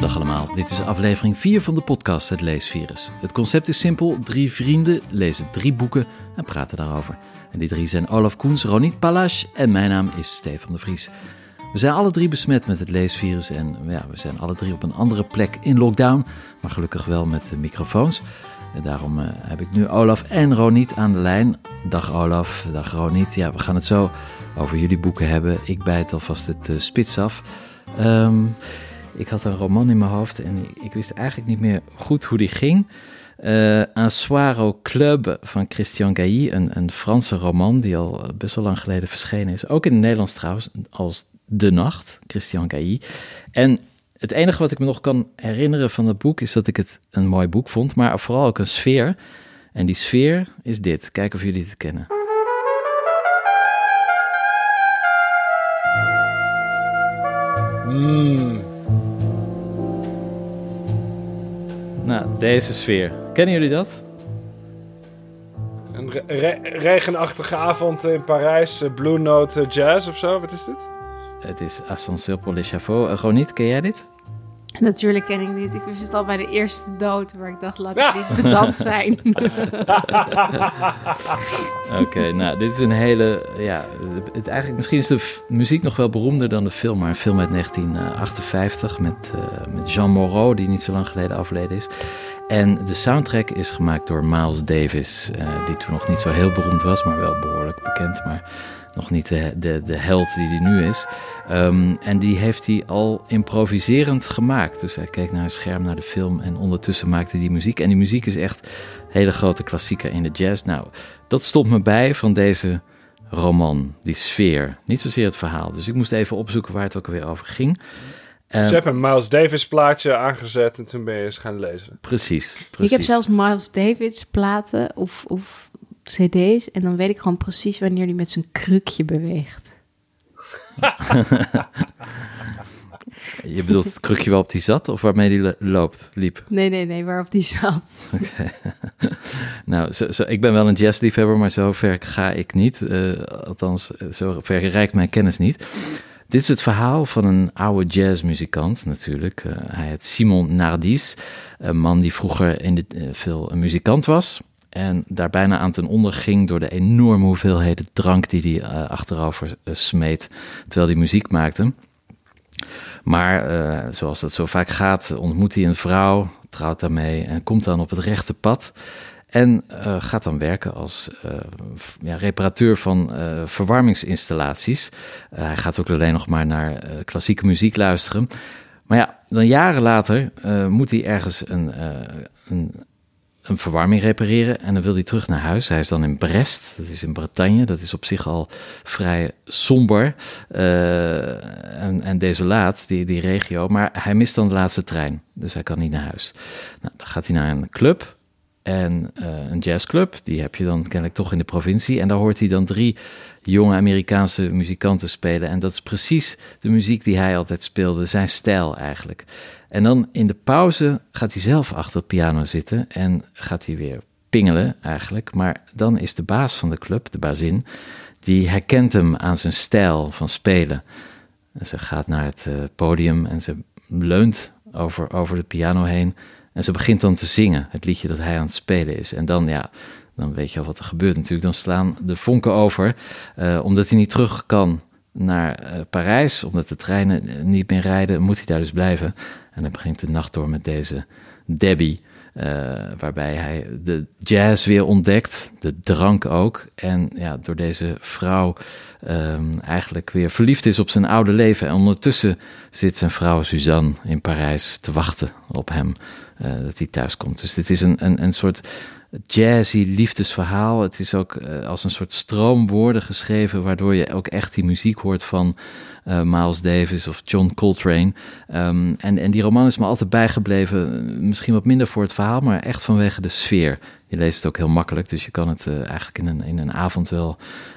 Dag allemaal, dit is aflevering 4 van de podcast Het Leesvirus. Het concept is simpel, drie vrienden lezen drie boeken en praten daarover. En die drie zijn Olaf Koens, Ronit Palash en mijn naam is Stefan de Vries. We zijn alle drie besmet met het leesvirus en ja, we zijn alle drie op een andere plek in lockdown, maar gelukkig wel met microfoons. Daarom eh, heb ik nu Olaf en Ronit aan de lijn. Dag Olaf, dag Ronit. Ja, we gaan het zo over jullie boeken hebben. Ik bijt alvast het uh, spits af. Ehm, ik had een roman in mijn hoofd en ik wist eigenlijk niet meer goed hoe die ging. Uh, Un club van Christian Gailly, een, een Franse roman die al best wel lang geleden verschenen is. Ook in het Nederlands trouwens, als De Nacht, Christian Gailly. En het enige wat ik me nog kan herinneren van het boek is dat ik het een mooi boek vond, maar vooral ook een sfeer. En die sfeer is dit. Kijk of jullie het kennen. Mm. Nou, deze sfeer. Kennen jullie dat? Een re regenachtige avond in Parijs, uh, Blue Note uh, Jazz of zo, wat is dit? Het is Ascenseur pour gewoon niet, ken jij dit? Natuurlijk ken ik dit. Ik wist het al bij de eerste dood, waar ik dacht, laat ik niet bedankt zijn. Oké, okay, nou, dit is een hele, ja, het, eigenlijk, misschien is de muziek nog wel beroemder dan de film, maar een film uit 1958 met, uh, met Jean Moreau, die niet zo lang geleden overleden is. En de soundtrack is gemaakt door Miles Davis, uh, die toen nog niet zo heel beroemd was, maar wel behoorlijk bekend, maar nog niet de, de, de held die hij nu is. Um, en die heeft hij al improviserend gemaakt. Dus hij keek naar een scherm, naar de film en ondertussen maakte hij muziek. En die muziek is echt hele grote klassieker in de jazz. Nou, dat stond me bij van deze roman, die sfeer. Niet zozeer het verhaal. Dus ik moest even opzoeken waar het ook alweer over ging. Dus je hebt een Miles Davis plaatje aangezet en toen ben je eens gaan lezen. Precies, precies. Ik heb zelfs Miles Davis platen of, of cd's en dan weet ik gewoon precies wanneer hij met zijn krukje beweegt. Je bedoelt het krukje waarop die zat of waarmee hij loopt, liep? Nee, nee, nee, waarop die zat. Oké. nou, zo, zo, ik ben wel een jazzliefhebber, maar zo ver ga ik niet. Uh, althans, zo ver reikt mijn kennis niet. Dit is het verhaal van een oude jazzmuzikant natuurlijk. Uh, hij heet Simon Nardis, een man die vroeger in de, uh, veel een muzikant was. En daar bijna aan ten onder ging door de enorme hoeveelheden drank die hij uh, achterover uh, smeet terwijl hij muziek maakte. Maar uh, zoals dat zo vaak gaat, ontmoet hij een vrouw, trouwt daarmee en komt dan op het rechte pad. En gaat dan werken als ja, reparateur van verwarmingsinstallaties. hij gaat ook alleen nog maar naar klassieke muziek luisteren. Maar ja, dan jaren later moet hij ergens een, een een verwarming repareren en dan wil hij terug naar huis. Hij is dan in Brest, dat is in Bretagne, dat is op zich al vrij somber uh, en, en desolaat, die, die regio. Maar hij mist dan de laatste trein, dus hij kan niet naar huis. Nou, dan gaat hij naar een club en uh, een jazzclub, die heb je dan kennelijk toch in de provincie. En daar hoort hij dan drie jonge Amerikaanse muzikanten spelen. En dat is precies de muziek die hij altijd speelde, zijn stijl eigenlijk. En dan in de pauze gaat hij zelf achter het piano zitten en gaat hij weer pingelen eigenlijk. Maar dan is de baas van de club, de bazin, die herkent hem aan zijn stijl van spelen. En ze gaat naar het uh, podium en ze leunt over, over de piano heen. En ze begint dan te zingen, het liedje dat hij aan het spelen is. En dan, ja, dan weet je al wat er gebeurt natuurlijk. Dan slaan de vonken over, uh, omdat hij niet terug kan naar uh, Parijs, omdat de treinen niet meer rijden, moet hij daar dus blijven. En dan begint de nacht door met deze Debbie, waarbij hij de jazz weer ontdekt, de drank ook. En ja, door deze vrouw um, eigenlijk weer verliefd is op zijn oude leven. En ondertussen zit zijn vrouw Suzanne in Parijs te wachten op hem, uh, dat hij thuis komt. Dus dit is een, een, een soort jazzy liefdesverhaal. Het is ook eh, als een soort stroom woorden geschreven, waardoor je ook echt die muziek hoort van uh, Miles Davis of John Coltrane. Um, en, en die roman is me altijd bijgebleven, misschien wat minder voor het verhaal, maar echt vanwege de sfeer. Je leest het ook heel makkelijk, dus je kan het uh, eigenlijk in een, in een avond wel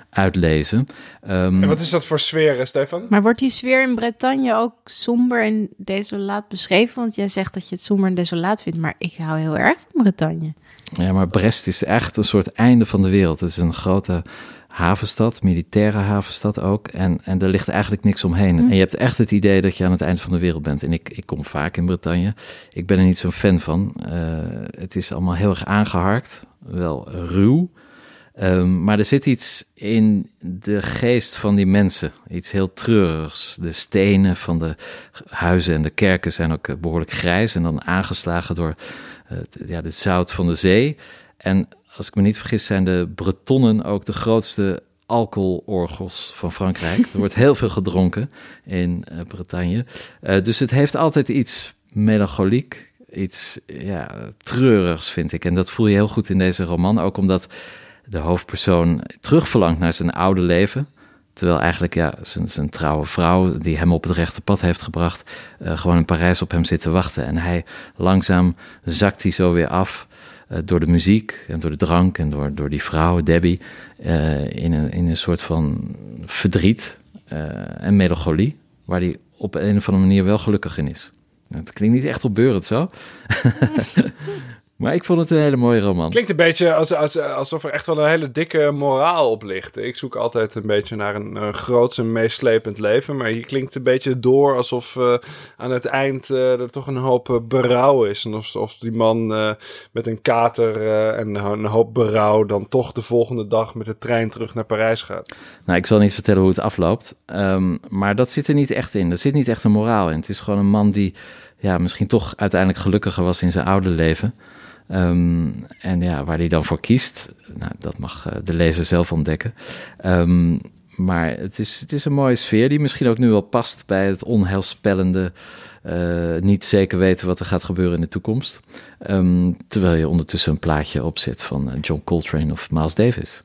uitlezen. Um, en wat is dat voor sfeer, Stefan? Maar wordt die sfeer in Bretagne ook somber en desolaat beschreven? Want jij zegt dat je het somber en desolaat vindt, maar ik hou heel erg van Bretagne. Ja, maar Brest is echt een soort einde van de wereld. Het is een grote havenstad, militaire havenstad ook. En, en er ligt eigenlijk niks omheen. En je hebt echt het idee dat je aan het eind van de wereld bent. En ik, ik kom vaak in Bretagne. Ik ben er niet zo'n fan van. Uh, het is allemaal heel erg aangeharkt, wel ruw. Um, maar er zit iets in de geest van die mensen. Iets heel treurigs. De stenen van de huizen en de kerken zijn ook behoorlijk grijs. En dan aangeslagen door het, ja, de zout van de zee. En als ik me niet vergis, zijn de Bretonnen ook de grootste alcoholorgels van Frankrijk. er wordt heel veel gedronken in uh, Bretagne. Uh, dus het heeft altijd iets melancholiek, iets ja, treurigs, vind ik. En dat voel je heel goed in deze roman, ook omdat de hoofdpersoon terugverlangt naar zijn oude leven. Terwijl eigenlijk ja, zijn, zijn trouwe vrouw, die hem op het rechte pad heeft gebracht, uh, gewoon in Parijs op hem zit te wachten. En hij langzaam zakt hij zo weer af uh, door de muziek en door de drank en door, door die vrouw, Debbie, uh, in, een, in een soort van verdriet en melancholie, waar hij op een of andere manier wel gelukkig in is. Het klinkt niet echt opbeurend zo. Maar ik vond het een hele mooie roman. Klinkt een beetje als, als, alsof er echt wel een hele dikke moraal op ligt. Ik zoek altijd een beetje naar een, een groots en meeslepend leven. Maar hier klinkt een beetje door alsof uh, aan het eind uh, er toch een hoop uh, berouw is. En of, of die man met een kater en een hoop berouw dan toch de volgende dag met de trein terug naar Parijs gaat. Nou, ik zal niet vertellen hoe het afloopt. Um, maar dat zit er niet echt in. Er zit niet echt een moraal in. Het is gewoon een man die ja, misschien toch uiteindelijk gelukkiger was in zijn oude leven. Um, en ja, waar hij dan voor kiest, nou, dat mag uh, de lezer zelf ontdekken. Um, maar het is, het is een mooie sfeer die misschien ook nu wel past bij het onheilspellende, uh, niet zeker weten wat er gaat gebeuren in de toekomst. Um, terwijl je ondertussen een plaatje opzet van eh, John Coltrane of Miles Davis.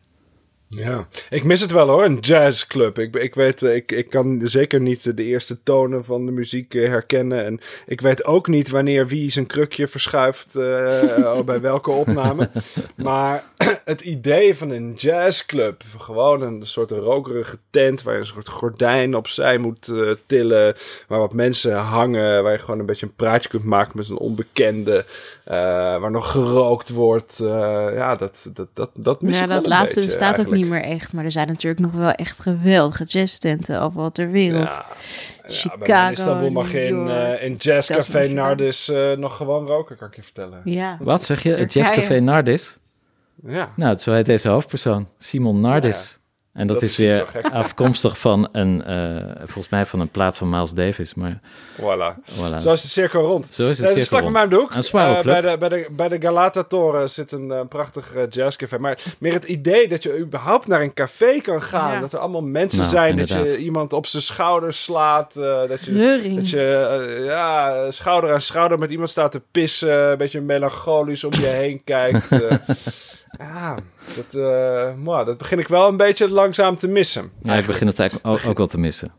Ja, ik mis het wel hoor, een jazzclub. Ik, ik weet, ik, ik kan zeker niet de eerste tonen van de muziek herkennen. En ik weet ook niet wanneer wie zijn krukje verschuift uh, bij welke opname. Maar het idee van een jazzclub, gewoon een soort rokerige tent waar je een soort gordijn opzij moet uh, tillen. Waar wat mensen hangen, waar je gewoon een beetje een praatje kunt maken met een onbekende. Uh, waar nog gerookt wordt. ja, dat, dat, dat, dat mis ja, ik dat wel laatste een beetje, bestaat ook eigenlijk. Niet meer echt. Maar er zijn natuurlijk nog wel echt geweldige jazztenten overal ter wereld. Ja, Chicago, Ja, Istanbul mag je in, eh, in Jazzcafé. Nardis eh, nog gewoon roken, kan ik je vertellen. Ja. Wat zeg je? Turkije. Jazzcafé Nardis? Ja. Nou, zo heet deze hoofdpersoon, Simon Nardis. En dat, Dat is weer afkomstig van een, eh, volgens mij van een plaat van Miles Davis. Maar Voilà. voilà. Zo is de cirkel rond. Zo is het Nee, dat cirkel vlak bij rond. mij om de hoek. Een Eh, bij, de, bij, de, bij de Galata-toren zit een eh, prachtig jazzcafé. Maar meer het idee dat je überhaupt naar een café kan gaan. Ja. Dat er allemaal mensen Nou, zijn. Dat je iemand op zijn schouder slaat. eh, dat je, dat je ja, schouder aan schouder met iemand staat te pissen. Een beetje melancholisch om je heen kijkt. ja, dat, eh, mwah, dat begin ik wel een beetje langzaam te missen. ja, ik begin het eigenlijk ook, ook wel te missen.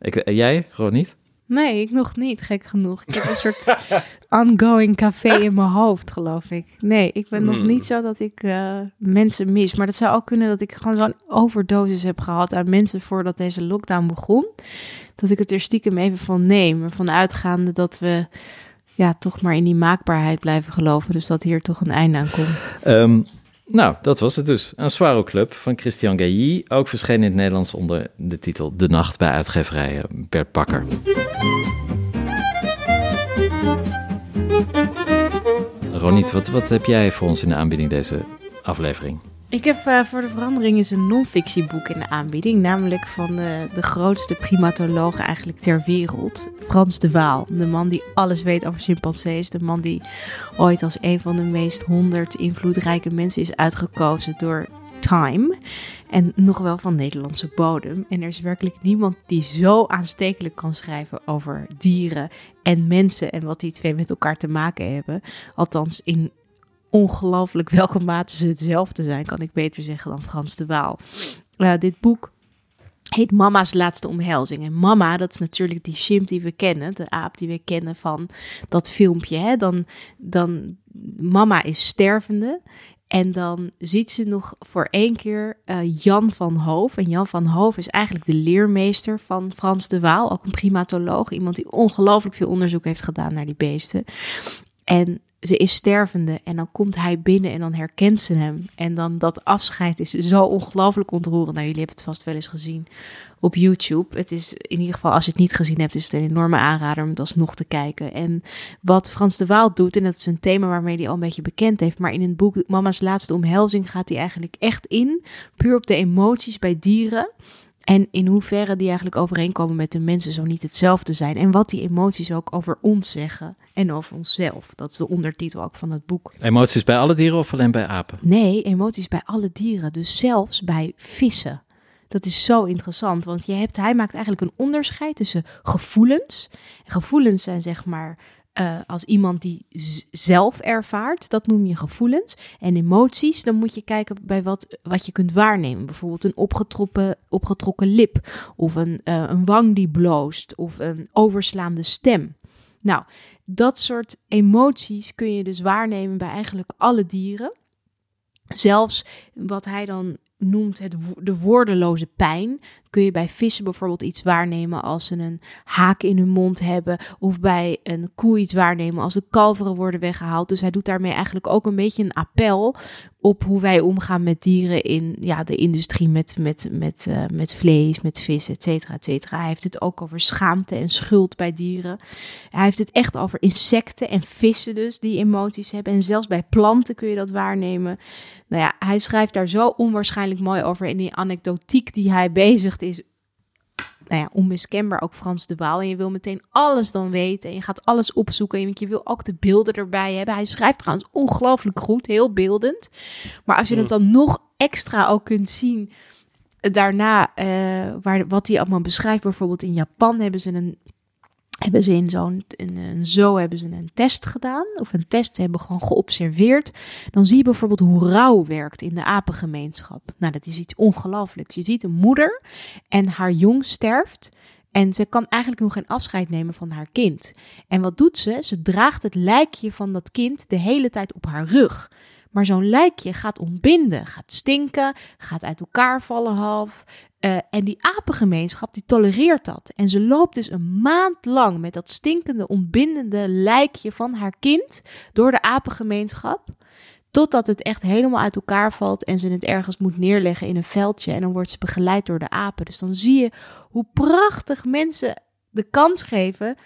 Ik, eh, jij, gewoon niet? Nee, ik nog niet, gek genoeg. Ik heb een soort ongoing café in mijn hoofd, geloof ik. Nee, ik ben Hmm. nog niet zo dat ik eh, mensen mis. Maar dat zou ook kunnen dat ik gewoon zo'n overdosis heb gehad aan mensen voordat deze lockdown begon. Dat ik het er stiekem even van neem. Ervan uitgaande dat we ja, toch maar in die maakbaarheid blijven geloven. Dus dat hier toch een einde aan komt. Ehm, nou, dat was het dus. Een Swaro Club van Christian Gailly. Ook verschenen in het Nederlands onder de titel De Nacht bij uitgeverij eh, Bert Bakker. Roniet, wat, wat heb jij voor ons in de aanbieding deze aflevering? Ik heb eh, voor de verandering eens een non-fictieboek in de aanbieding. Namelijk van de, de grootste primatoloog eigenlijk ter wereld. Frans de Waal. De man die alles weet over chimpansees. De man die ooit als een van de meest honderd invloedrijke mensen is uitgekozen door Time. En nog wel van Nederlandse bodem. En er is werkelijk niemand die zo aanstekelijk kan schrijven over dieren en mensen. En wat die twee met elkaar te maken hebben. Althans in ongelooflijk welke mate ze hetzelfde zijn, kan ik beter zeggen dan Frans de Waal. Uh, dit boek heet Mama's Laatste Omhelzing. En mama, dat is natuurlijk die chimp die we kennen, de aap die we kennen van dat filmpje. Hè? Dan, dan, mama is stervende en dan ziet ze nog voor één keer uh, Jan van Hoof. En Jan van Hoof is eigenlijk de leermeester van Frans de Waal, ook een primatoloog. Iemand die ongelooflijk veel onderzoek heeft gedaan naar die beesten. En ze is stervende en dan komt hij binnen en dan herkent ze hem. En dan dat afscheid is zo ongelooflijk ontroerend. Nou, jullie hebben het vast wel eens gezien op YouTube. Het is in ieder geval, als je het niet gezien hebt, is het een enorme aanrader om het alsnog te kijken. En wat Frans de Waal doet, en dat is een thema waarmee hij al een beetje bekend heeft, maar in het boek Mama's Laatste Omhelzing gaat hij eigenlijk echt in, puur op de emoties bij dieren. En in hoeverre die eigenlijk overeenkomen met de mensen zo niet hetzelfde zijn. En wat die emoties ook over ons zeggen en over onszelf. Dat is de ondertitel ook van het boek. Emoties bij alle dieren of alleen bij apen? Nee, emoties bij alle dieren. Dus zelfs bij vissen. Dat is zo interessant, want je hebt, hij maakt eigenlijk een onderscheid tussen gevoelens. gevoelens zijn zeg maar uh, als iemand die zelf ervaart, dat noem je gevoelens. En emoties, dan moet je kijken bij wat, wat je kunt waarnemen. Bijvoorbeeld een opgetrokken, opgetrokken lip, of een, uh, een wang die bloost, of een overslaande stem. Nou, dat soort emoties kun je dus waarnemen bij eigenlijk alle dieren. Zelfs wat hij dan noemt het de woordeloze pijn. Kun je bij vissen bijvoorbeeld iets waarnemen als ze een haak in hun mond hebben. Of bij een koe iets waarnemen als de kalveren worden weggehaald. Dus hij doet daarmee eigenlijk ook een beetje een appel op hoe wij omgaan met dieren in ja, de industrie met, met, met, uh, met vlees, met vis, et cetera, et cetera. Hij heeft het ook over schaamte en schuld bij dieren. Hij heeft het echt over insecten en vissen dus, die emoties hebben. En zelfs bij planten kun je dat waarnemen. Nou ja, hij schrijft daar zo onwaarschijnlijk mooi over in die anekdotiek die hij bezigt is nou ja, onmiskenbaar ook Frans de Waal. En je wil meteen alles dan weten. En je gaat alles opzoeken. En je wil ook de beelden erbij hebben. Hij schrijft trouwens ongelooflijk goed, heel beeldend. Maar als je het dan nog extra ook kunt zien. Daarna, uh, waar, wat hij allemaal beschrijft. Bijvoorbeeld in Japan hebben ze een hebben ze in zo'n een, zo hebben ze een test gedaan, of een test hebben gewoon geobserveerd. Dan zie je bijvoorbeeld hoe rouw werkt in de apengemeenschap. Nou, dat is iets ongelooflijks. Je ziet een moeder en haar jong sterft. En ze kan eigenlijk nog geen afscheid nemen van haar kind. En wat doet ze? Ze draagt het lijkje van dat kind de hele tijd op haar rug. Maar zo'n lijkje gaat ontbinden, gaat stinken, gaat uit elkaar vallen half. Uh, en die apengemeenschap die tolereert dat. En ze loopt dus een maand lang met dat stinkende, ontbindende lijkje van haar kind door de apengemeenschap. Totdat het echt helemaal uit elkaar valt en ze het ergens moet neerleggen in een veldje. En dan wordt ze begeleid door de apen. Dus dan zie je hoe prachtig mensen de kans geven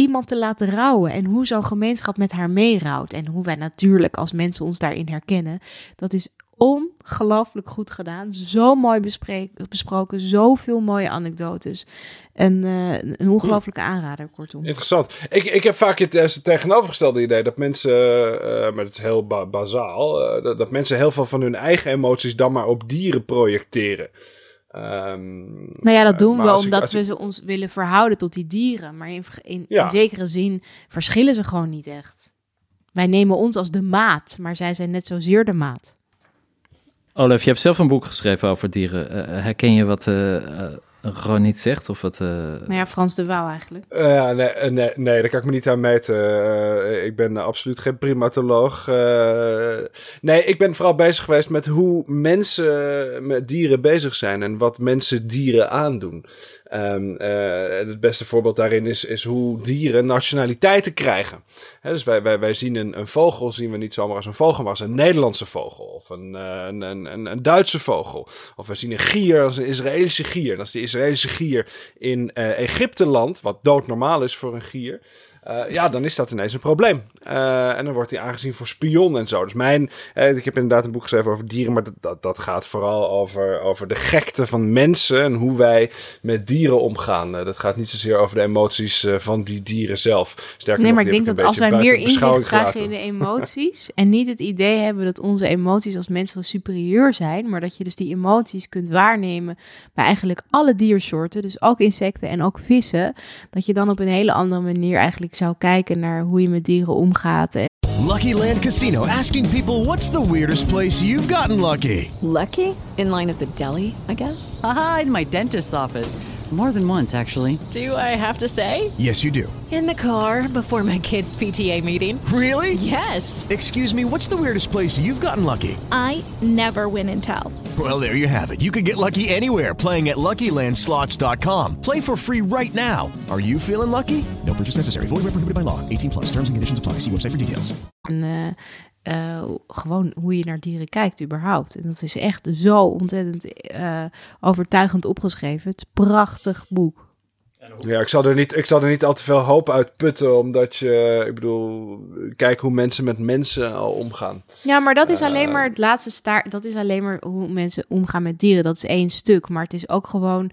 iemand te laten rouwen. En hoe zo'n gemeenschap met haar meerouwt. En hoe wij natuurlijk als mensen ons daarin herkennen. Dat is ongelooflijk goed gedaan. Zo mooi besproken. Zoveel mooie anekdotes. En uh, een ongelooflijke aanrader, kortom. Interessant. Ik, ik heb vaak het, tegenovergestelde idee dat mensen, uh, maar het is heel ba bazaal, dat, dat, mensen heel veel van hun eigen emoties dan maar op dieren projecteren. Um, nou ja, dat doen we omdat we ze ons willen verhouden tot die dieren. Maar in, in, in zekere zin verschillen ze gewoon niet echt. Wij nemen ons als de maat, maar zij zijn net zozeer de maat. Olaf, je hebt zelf een boek geschreven over dieren. Uh, herken je wat uh, gewoon niet zegt? Of wat, uh... Nou ja, Frans de Waal eigenlijk. Uh, nee, nee, nee, daar kan ik me niet aan meten. Uh, ik ben absoluut geen primatoloog. nee, ik ben vooral bezig geweest met hoe mensen met dieren bezig zijn en wat mensen dieren aandoen. Um, het beste voorbeeld daarin is, is hoe dieren nationaliteiten krijgen. dus wij, wij, wij zien een, een vogel, zien we niet zomaar als een vogel, maar als een Nederlandse vogel. Of een, een, een, een Duitse vogel. Of we zien een gier als een Israëlische gier. Dat is de Israëlische gier in uh, Egypte land, wat doodnormaal is voor een gier. Uh, ja, dan is dat ineens een probleem. Uh, en dan wordt hij aangezien voor spion en zo. Dus mijn, uh, ik heb inderdaad een boek geschreven over dieren, maar dat, dat, dat, gaat vooral over, over de gekte van mensen en hoe wij met dieren omgaan. dat gaat niet zozeer over de emoties van die dieren zelf. Sterker nee, maar ik denk dat als wij meer inzicht krijgen in de emoties en niet het idee hebben dat onze emoties als mensen superieur zijn, maar dat je dus die emoties kunt waarnemen bij eigenlijk alle diersoorten, dus ook insecten en ook vissen, dat je dan op een hele andere manier eigenlijk zou kijken naar hoe je met dieren omgaat. Lucky Land Casino asking people what's the weirdest place you've gotten lucky? Lucky? In line at the deli, I guess? Aha, in my dentist's office. More than once, actually. Do I have to say? Yes, you do. In the car before my kids' PTA meeting. Really? Yes. Excuse me, what's the weirdest place you've gotten lucky? I never win and tell. Well, there you have it. You can get lucky anywhere playing at LuckyLandSlots.com. Play for free right now. Are you feeling lucky? No purchase necessary. Void where prohibited by law. 18 plus. Terms and conditions apply. See website for details. En, eh, eh, gewoon hoe je naar dieren kijkt überhaupt. En dat is echt zo ontzettend eh, overtuigend opgeschreven. Het is een prachtig boek. Ja, ik zal, er niet, ik zal er niet al te veel hoop uit putten, omdat je, ik bedoel, kijk hoe mensen met mensen al omgaan. Ja, maar dat is alleen maar het laatste staart. Dat is alleen maar hoe mensen omgaan met dieren. Dat is één stuk. Maar het is ook gewoon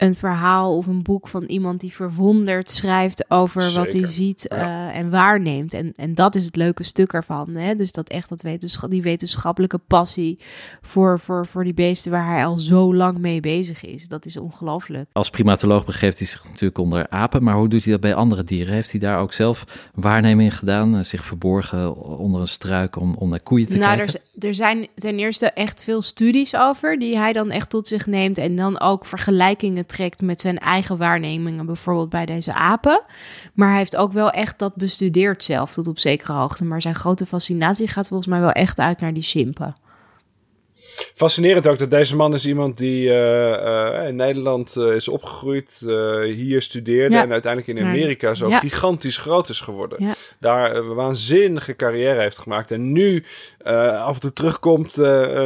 een verhaal of een boek van iemand die verwonderd schrijft over wat hij ziet ja. eh, en waarneemt. En, en dat is het leuke stuk ervan. Hè? Dus dat echt dat wetensch die wetenschappelijke passie voor, voor, voor die beesten waar hij al zo lang mee bezig is. Dat is ongelooflijk. Als primatoloog begeeft hij zich natuurlijk onder apen, maar hoe doet hij dat bij andere dieren? Heeft hij daar ook zelf waarnemingen gedaan, eh, zich verborgen onder een struik om, om naar koeien te nou, er, kijken? z- er zijn ten eerste echt veel studies over die hij dan echt tot zich neemt en dan ook vergelijkingen trekt met zijn eigen waarnemingen, bijvoorbeeld bij deze apen. Maar hij heeft ook wel echt dat bestudeerd zelf tot op zekere hoogte. Maar zijn grote fascinatie gaat volgens mij wel echt uit naar die chimpen. Fascinerend ook dat deze man is iemand die eh, eh, in Nederland eh, is opgegroeid, hier studeerde Ja. en uiteindelijk in Amerika zo ja. gigantisch groot is geworden. Ja. Daar een waanzinnige carrière heeft gemaakt en nu af en toe terugkomt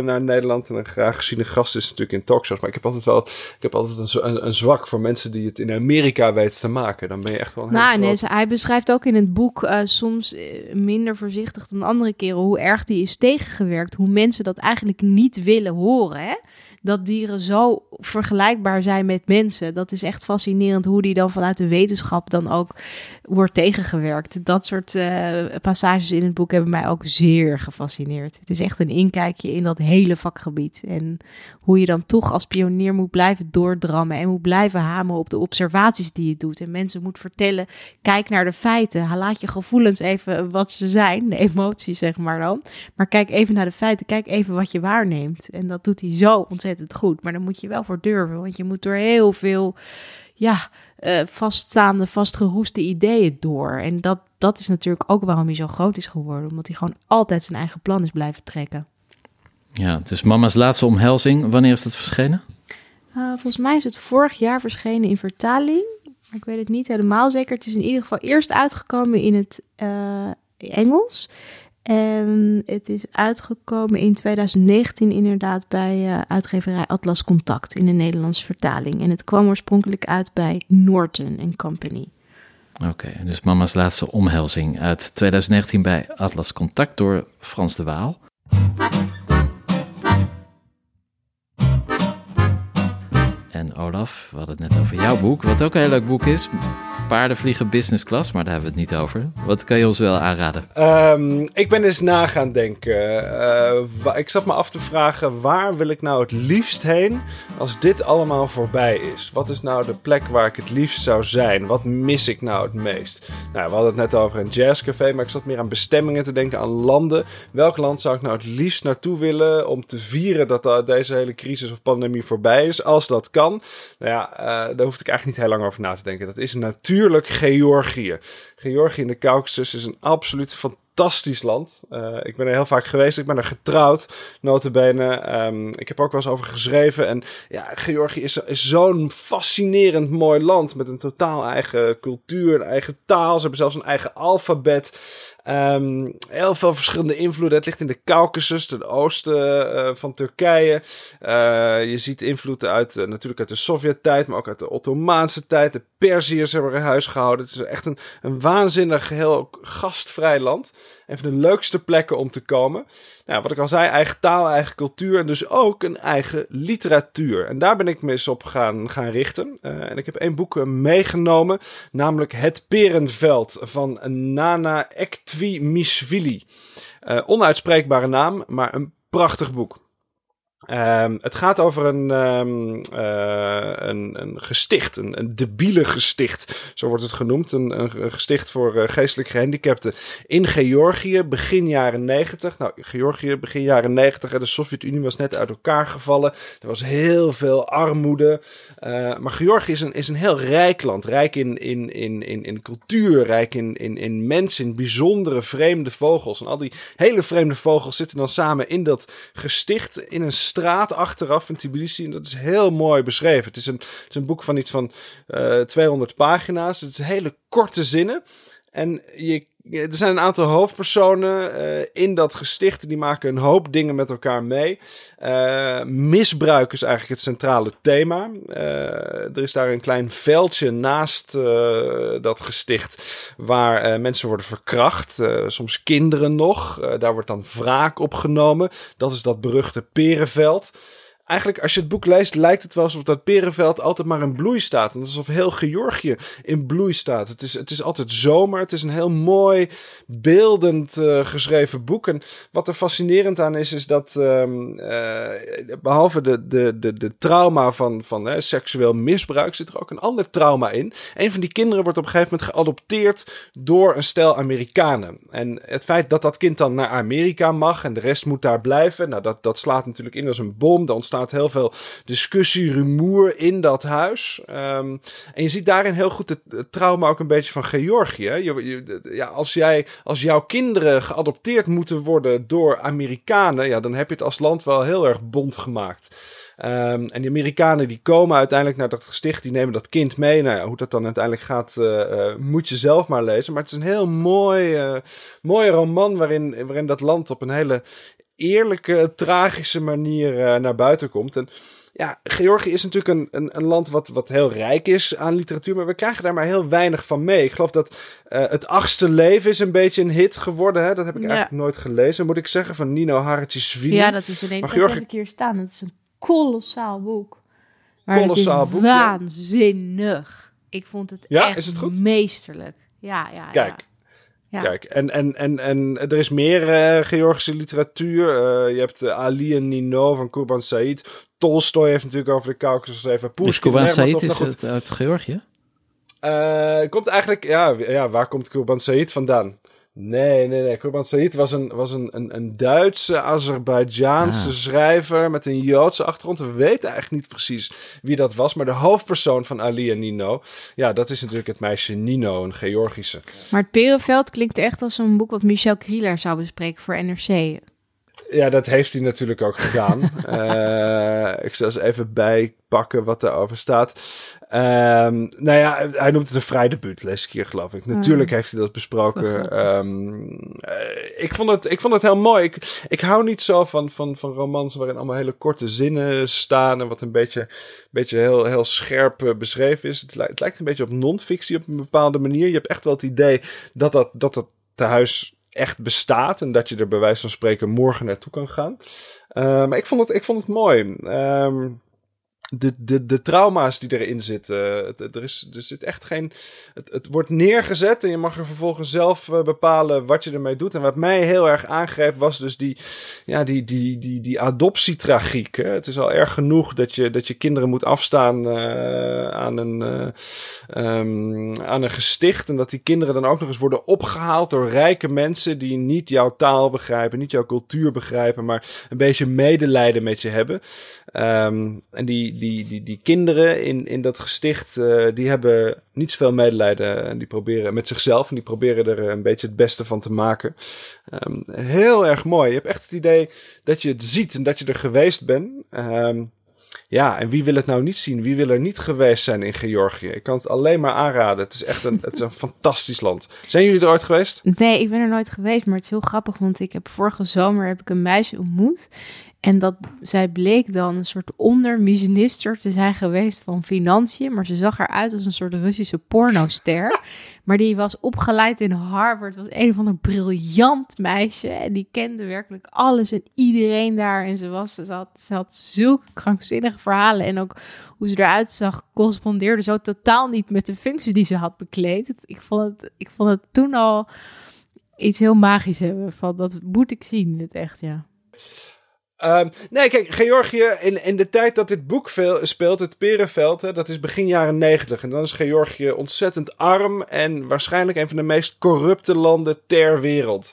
naar Nederland en een graag geziene gast is natuurlijk in talkshows. Maar ik heb altijd wel, ik heb altijd een, een, een zwak voor mensen die het in Amerika weten te maken. Dan ben je echt wel Nou, dus hij beschrijft ook in het boek soms minder voorzichtig dan andere keren hoe erg die is tegengewerkt. Hoe mensen dat eigenlijk niet willen horen. Hè? Dat dieren zo vergelijkbaar zijn met mensen. Dat is echt fascinerend hoe die dan vanuit de wetenschap dan ook wordt tegengewerkt. Dat soort eh, passages in het boek hebben mij ook zeer gefascineerd. Het is echt een inkijkje in dat hele vakgebied. En hoe je dan toch als pionier moet blijven doordrammen en moet blijven hameren op de observaties die je doet. En mensen moet vertellen, kijk naar de feiten. Laat je gevoelens even wat ze zijn, de emoties zeg maar dan. Maar kijk even naar de feiten, kijk even wat je waarneemt. En dat doet hij zo ontzettend goed. Maar dan moet je wel voor durven, want je moet door heel veel ja, eh, vaststaande, vastgeroeste ideeën door. En dat, dat is natuurlijk ook waarom hij zo groot is geworden. Omdat hij gewoon altijd zijn eigen plan is blijven trekken. Ja, dus mama's laatste omhelzing, wanneer is dat verschenen? Uh, volgens mij is het vorig jaar verschenen in vertaling. Maar ik weet het niet helemaal zeker. Het is in ieder geval eerst uitgekomen in het uh, Engels. En het is uitgekomen in 2019 inderdaad bij uh, uitgeverij Atlas Contact in de Nederlandse vertaling. En het kwam oorspronkelijk uit bij Norton Company. Oké, dus mama's laatste omhelzing uit 2019 bij Atlas Contact door Frans de Waal. En Olaf, we hadden het net over jouw boek, wat ook een heel leuk boek is. Paardenvliegen business class, maar daar hebben we het niet over. Wat kan je ons wel aanraden? Um, ik ben eens na gaan denken. Uh, ik zat me af te vragen, waar wil ik nou het liefst heen als dit allemaal voorbij is? Wat is nou de plek waar ik het liefst zou zijn? Wat mis ik nou het meest? Nou, we hadden het net over een jazzcafé, maar ik zat meer aan bestemmingen te denken, aan landen. Welk land zou ik nou het liefst naartoe willen om te vieren dat deze hele crisis of pandemie voorbij is? Als dat kan. Nou ja, uh, daar hoef ik eigenlijk niet heel lang over na te denken. Dat is natuurlijk Natuurlijk Georgië. Georgië in de Caucasus is een absoluut fantastisch land. Uh, ik ben er heel vaak geweest. Ik ben er getrouwd, notabene. Um, ik heb er ook wel eens over geschreven. En ja, Georgië is, is zo'n fascinerend mooi land. Met een totaal eigen cultuur, een eigen taal. Ze hebben zelfs een eigen alfabet. Um, heel veel verschillende invloeden. Het ligt in de Caucasus, ten oosten uh, van Turkije. Uh, je ziet invloeden uit, uh, natuurlijk uit de Sovjet-tijd, maar ook uit de Ottomaanse tijd. De Perziërs hebben er huis gehouden. Het is echt een, een waanzinnig, heel gastvrij land. Een van de leukste plekken om te komen. Nou, wat ik al zei, eigen taal, eigen cultuur en dus ook een eigen literatuur. En daar ben ik me eens op gaan, gaan richten. En ik heb één boek meegenomen, namelijk Het Perenveld van Nana Ektwi Misvili. Uh, onuitspreekbare naam, maar een prachtig boek. Um, het gaat over een, um, uh, een, een gesticht, een, een debiele gesticht, zo wordt het genoemd. Een, een gesticht voor uh, geestelijk gehandicapten in Georgië, begin jaren 90. Nou, Georgië, begin jaren 90, de Sovjet-Unie was net uit elkaar gevallen. Er was heel veel armoede. Uh, maar Georgië is een, is een heel rijk land, rijk in, in, in, in, in cultuur, rijk in, in, in mensen, in bijzondere vreemde vogels. En al die hele vreemde vogels zitten dan samen in dat gesticht, in een straat achteraf in Tbilisi. En dat is heel mooi beschreven. Het is een, het is een boek van iets van uh, 200 pagina's. Het is hele korte zinnen. En je, er zijn een aantal hoofdpersonen uh, in dat gesticht. Die maken een hoop dingen met elkaar mee. Uh, misbruik is eigenlijk het centrale thema. Uh, er is daar een klein veldje naast dat gesticht. Waar mensen worden verkracht. soms kinderen nog. daar wordt dan wraak opgenomen. Dat is dat beruchte perenveld eigenlijk als je het boek leest, lijkt het wel alsof dat Perenveld altijd maar in bloei staat. En alsof heel Georgië in bloei staat. Het is, het is altijd zomer. Het is een heel mooi, beeldend uh, geschreven boek. En wat er fascinerend aan is, is dat um, uh, behalve de, de, de, de trauma van, van seksueel misbruik, zit er ook een ander trauma in. Een van die kinderen wordt op een gegeven moment geadopteerd door een stel Amerikanen. En het feit dat dat kind dan naar Amerika mag en de rest moet daar blijven, nou, dat, dat slaat natuurlijk in als een bom. Dan ontstaat heel veel discussie, rumoer in dat huis. Um, en je ziet daarin heel goed het, trauma ook een beetje van Georgië. Je, je, ja, als, jij, als jouw kinderen geadopteerd moeten worden door Amerikanen, ja, dan heb je het als land wel heel erg bond gemaakt. Um, en die Amerikanen die komen uiteindelijk naar dat gesticht, die nemen dat kind mee. Nou hoe dat dan uiteindelijk gaat, uh, uh, moet je zelf maar lezen. Maar het is een heel mooi, uh, roman waarin, waarin dat land op een hele eerlijke, tragische manier uh, naar buiten komt. En ja, Georgië is natuurlijk een, een, een, land wat, wat heel rijk is aan literatuur, maar we krijgen daar maar heel weinig van mee. Ik geloof dat uh, Het Achtste Leven is een beetje een hit geworden. Hè? Dat heb ik ja. eigenlijk nooit gelezen, moet ik zeggen, van Nino Hartjesvili. Ja, dat is een maar Georgië... ik hier staan. Dat is een kolossaal boek. Maar kolossaal boek, waanzinnig. Ja. Ik vond het ja, echt is het goed? meesterlijk. Ja, ja, Kijk. Ja. Kijk, en, en, en, en er is meer uh, Georgische literatuur. Uh, je hebt uh, Ali en Nino van Kurban Said. Tolstoy heeft natuurlijk over de Caucasus geschreven. Dus Kurban Said is het uit Georgië? komt eigenlijk, ja, ja, waar komt Kurban Said vandaan? Nee, nee, nee. Kurban Said was een, was een, een, een Duitse, Azerbeidjaanse ah. schrijver met een Joodse achtergrond. We weten eigenlijk niet precies wie dat was. Maar de hoofdpersoon van Ali en Nino, ja, dat is natuurlijk het meisje Nino, een Georgische. Maar het Perenveld klinkt echt als een boek wat Michel Krieler zou bespreken voor NRC. Ja, dat heeft hij natuurlijk ook gedaan. uh, ik zal eens even bijpakken wat daarover staat. Um, nou ja, hij noemt het een vrij debuut, keer geloof ik. Natuurlijk heeft hij dat besproken. Um, uh, ik, vond het, ik vond het heel mooi. Ik, ik hou niet zo van, van, van romans waarin allemaal hele korte zinnen staan en wat een beetje, beetje heel, heel scherp uh, beschreven is. Het, li het, lijkt een beetje op non-fictie op een bepaalde manier. Je hebt echt wel het idee dat dat, dat het tehuis echt bestaat en dat je er bij wijze van spreken morgen naartoe kan gaan. Uh, maar ik vond het, ik vond het mooi. Um, de, de, de trauma's die erin zitten. er, is, er zit echt geen. Het, wordt neergezet en je mag er vervolgens zelf uh, bepalen wat je ermee doet. En wat mij heel erg aangreep was dus die, ja, die, die, die, die adoptietragiek. Hè? Het is al erg genoeg dat je, dat je kinderen moet afstaan uh, aan, een, uh, um, aan een gesticht. En dat die kinderen dan ook nog eens worden opgehaald door rijke mensen die niet jouw taal begrijpen, niet jouw cultuur begrijpen, maar een beetje medelijden met je hebben. Um, en die, die, die kinderen in, in dat gesticht, uh, die hebben niet zoveel medelijden. En die proberen met zichzelf en die proberen er een beetje het beste van te maken. Um, heel erg mooi. Je hebt echt het idee dat je het ziet en dat je er geweest bent. Um, ja, en wie wil het nou niet zien? Wie wil er niet geweest zijn in Georgië? Ik kan het alleen maar aanraden. Het is echt een, het is een fantastisch land. Zijn jullie er ooit geweest? Nee, ik ben er nooit geweest, maar het is heel grappig, want ik heb vorige zomer heb ik een meisje ontmoet. En dat zij bleek dan een soort onderminister te zijn geweest van financiën. Maar ze zag eruit als een soort Russische pornoster. maar die was opgeleid in Harvard. Was een van een briljant meisje. En die kende werkelijk alles en iedereen daar. En ze, was, ze, had, ze had zulke krankzinnige verhalen. En ook hoe ze eruit zag, correspondeerde zo totaal niet met de functie die ze had bekleed. Ik vond het, ik vond het toen al iets heel magisch hebben. Van dat moet ik zien, het echt, ja. Ehm, nee, kijk, Georgië, in, in de tijd dat dit boek speelt, het Perenveld, hè, dat is begin jaren negentig. En dan is Georgië ontzettend arm en waarschijnlijk een van de meest corrupte landen ter wereld.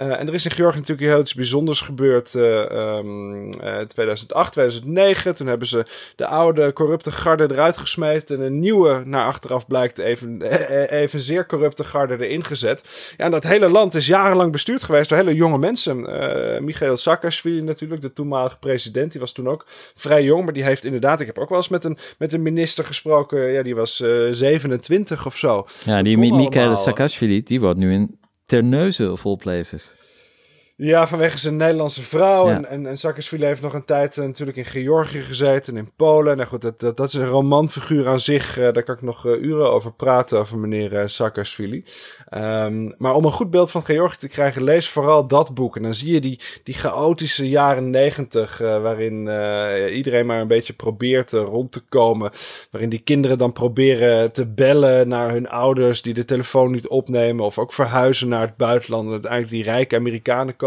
Uh, en er is in Georgië natuurlijk heel iets bijzonders gebeurd uh, um, uh, 2008, 2009. Toen hebben ze de oude corrupte garde eruit gesmeten en een nieuwe, naar achteraf blijkt, even, even zeer corrupte garde erin gezet. Ja, en dat hele land is jarenlang bestuurd geweest door hele jonge mensen. Michael Saakashvili natuurlijk, de toenmalige president, die was toen ook vrij jong, maar die heeft inderdaad, ik heb ook wel eens met een, met een minister gesproken, ja, die was 27 of zo. Ja, die Michael Saakashvili, die wordt nu in Terneuzen all places. Ja, vanwege zijn Nederlandse vrouw. En, en, en Saakashvili heeft nog een tijd uh, natuurlijk in Georgië gezeten en in Polen. Nou goed, dat, dat, dat is een romanfiguur aan zich. Uh, daar kan ik nog uh, uren over praten, over meneer Saakashvili. Um, maar om een goed beeld van Georgië te krijgen, lees vooral dat boek. En dan zie je die, die chaotische jaren negentig, waarin iedereen maar een beetje probeert rond te komen. Waarin die kinderen dan proberen te bellen naar hun ouders die de telefoon niet opnemen. Of ook verhuizen naar het buitenland. En uiteindelijk die rijke Amerikanen komen.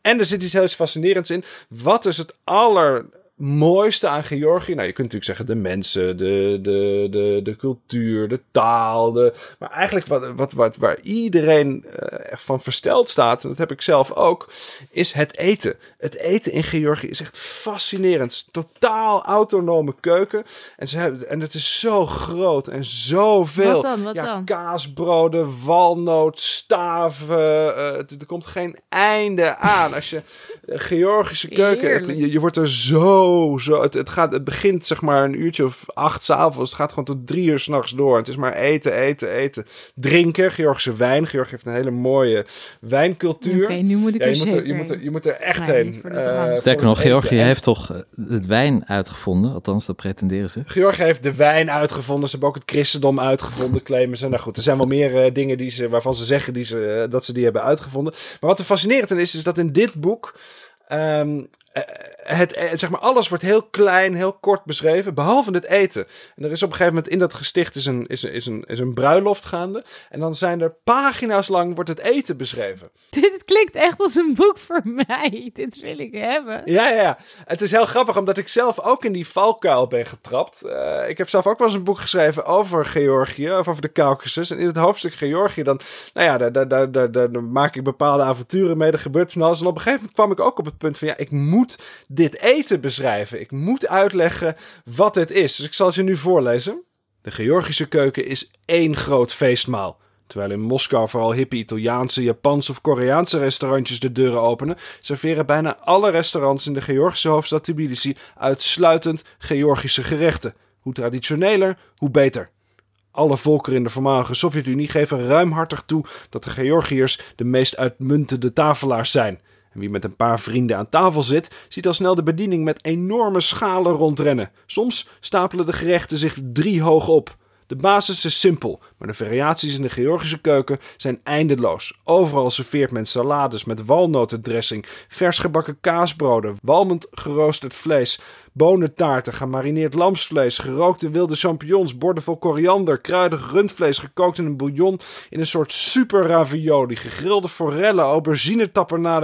En er zit iets heel fascinerends in. Wat is het aller mooiste aan Georgië? Nou, je kunt natuurlijk zeggen de mensen, de, de, de, de cultuur, de taal. De, maar eigenlijk wat, wat, wat, waar iedereen uh, van versteld staat, en dat heb ik zelf ook, is het eten. Het eten in Georgië is echt fascinerend. Totaal autonome keuken. En, ze hebben, en het is zo groot en zoveel. Wat dan? Wat ja, dan? Kaasbroden, walnoot, staven. Uh, het, er komt geen einde aan. Als je Georgische keuken, je, je wordt er zo zo, het, het, gaat, het begint zeg maar een uurtje of acht s'avonds. Het gaat gewoon tot drie uur s'nachts door. Het is maar eten, eten, eten. Drinken, Georgische wijn. Georgië heeft een hele mooie wijncultuur. Oké, nu moet ik ja, er je, moet er, zeker je, moet er, je moet er echt Nee, heen. voor Sterker nog, Georgië. En heeft toch eh, het wijn uitgevonden. Althans, dat pretenderen ze. Georgië heeft de wijn uitgevonden. Ze hebben ook het christendom uitgevonden, claimen ze. Nou goed, er zijn wel meer eh, dingen die ze, waarvan ze zeggen die ze, dat ze die hebben uitgevonden. Maar wat er fascinerend aan is, is dat in dit boek... ehm, eh, het, eh, zeg maar, alles wordt heel klein, heel kort beschreven, behalve het eten. En er is op een gegeven moment in dat gesticht is een, is, een- is, een, is een bruiloft gaande. En dan zijn er pagina's lang wordt het eten beschreven. Dit klinkt echt als een boek voor mij. Dit wil ik hebben. Ja, ja, ja. Het is heel grappig, omdat ik zelf ook in die valkuil ben getrapt. Eh, ik heb zelf ook wel eens een boek geschreven over Georgië, of over de Caucasus. En in het hoofdstuk Georgië, dan, nou ja, daar, daar, daar, daar, daar, daar maak ik bepaalde avonturen mee. Er gebeurt van alles. En op een gegeven moment kwam ik ook op het punt van, ja, ik moet dit eten beschrijven. Ik moet uitleggen wat het is. Dus ik zal het je nu voorlezen. De Georgische keuken is één groot feestmaal. Terwijl in Moskou vooral hippe Italiaanse, Japanse of Koreaanse restaurantjes de deuren openen, serveren bijna alle restaurants in de Georgische hoofdstad Tbilisi uitsluitend Georgische gerechten. Hoe traditioneler, hoe beter. Alle volkeren in de voormalige Sovjet-Unie geven ruimhartig toe dat de Georgiërs de meest uitmuntende tafelaars zijn. En wie met een paar vrienden aan tafel zit, ziet al snel de bediening met enorme schalen rondrennen. Soms stapelen de gerechten zich drie hoog op. De basis is simpel, maar de variaties in de Georgische keuken zijn eindeloos. Overal serveert men salades met walnotendressing, vers gebakken kaasbroden, walmend geroosterd vlees, bonentaarten, gemarineerd lamsvlees, gerookte wilde champignons, borden vol koriander, kruidig rundvlees gekookt in een bouillon in een soort super ravioli, gegrilde forellen, aubergine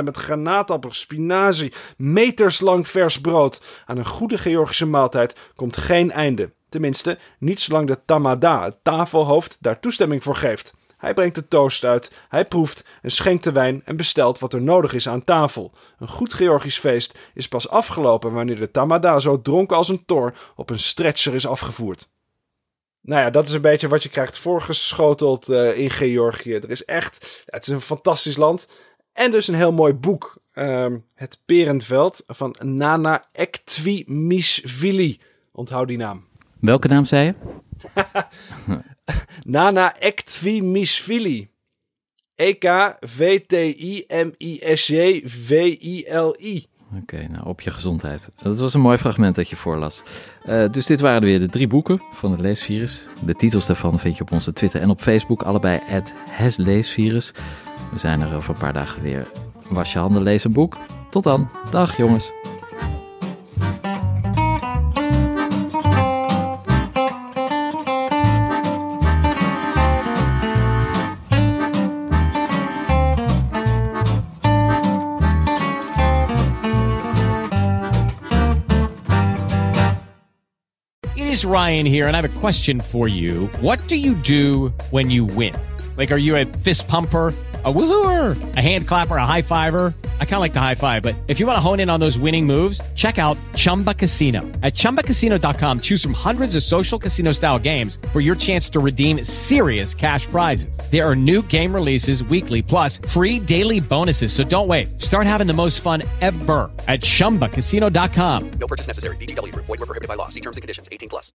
met granaatappel, spinazie, meterslang vers brood. Aan een goede Georgische maaltijd komt geen einde. Tenminste, niet zolang de tamada, het tafelhoofd, daar toestemming voor geeft. Hij brengt de toast uit, hij proeft en schenkt de wijn en bestelt wat er nodig is aan tafel. Een goed Georgisch feest is pas afgelopen wanneer de tamada zo dronken als een tor op een stretcher is afgevoerd. Nou ja, dat is een beetje wat je krijgt voorgeschoteld eh, in Georgië. Er is echt, het is een fantastisch land. En dus een heel mooi boek. Ehm, het Perenveld van Nana Ektvimishvili. Onthoud die naam. Welke naam zei je? Nana Ektvimishvili. E E-K-V-T-I-M-I-S-J-V-I-L-I. Oké, nou op je gezondheid. Dat was een mooi fragment dat je voorlas. Eh, dus dit waren weer de drie boeken van het leesvirus. De titels daarvan vind je op onze Twitter en op Facebook, allebei het leesvirus. We zijn er over een paar dagen weer. Was je handen, lees een boek. Tot dan. Dag jongens. Ryan here, and I have a question for you. What do you do when you win? Like, are you a fist pumper? A woohooer, a hand clapper, a high fiver. I kind of like the high five, but if you want to hone in on those winning moves, check out Chumba Casino. At chumbacasino.com, choose from hundreds of social casino style games for your chance to redeem serious cash prizes. There are new game releases weekly, plus free daily bonuses. So don't wait. Start having the most fun ever at chumbacasino.com. No purchase necessary. Group. Void were prohibited by law. See terms and conditions. 18 plus.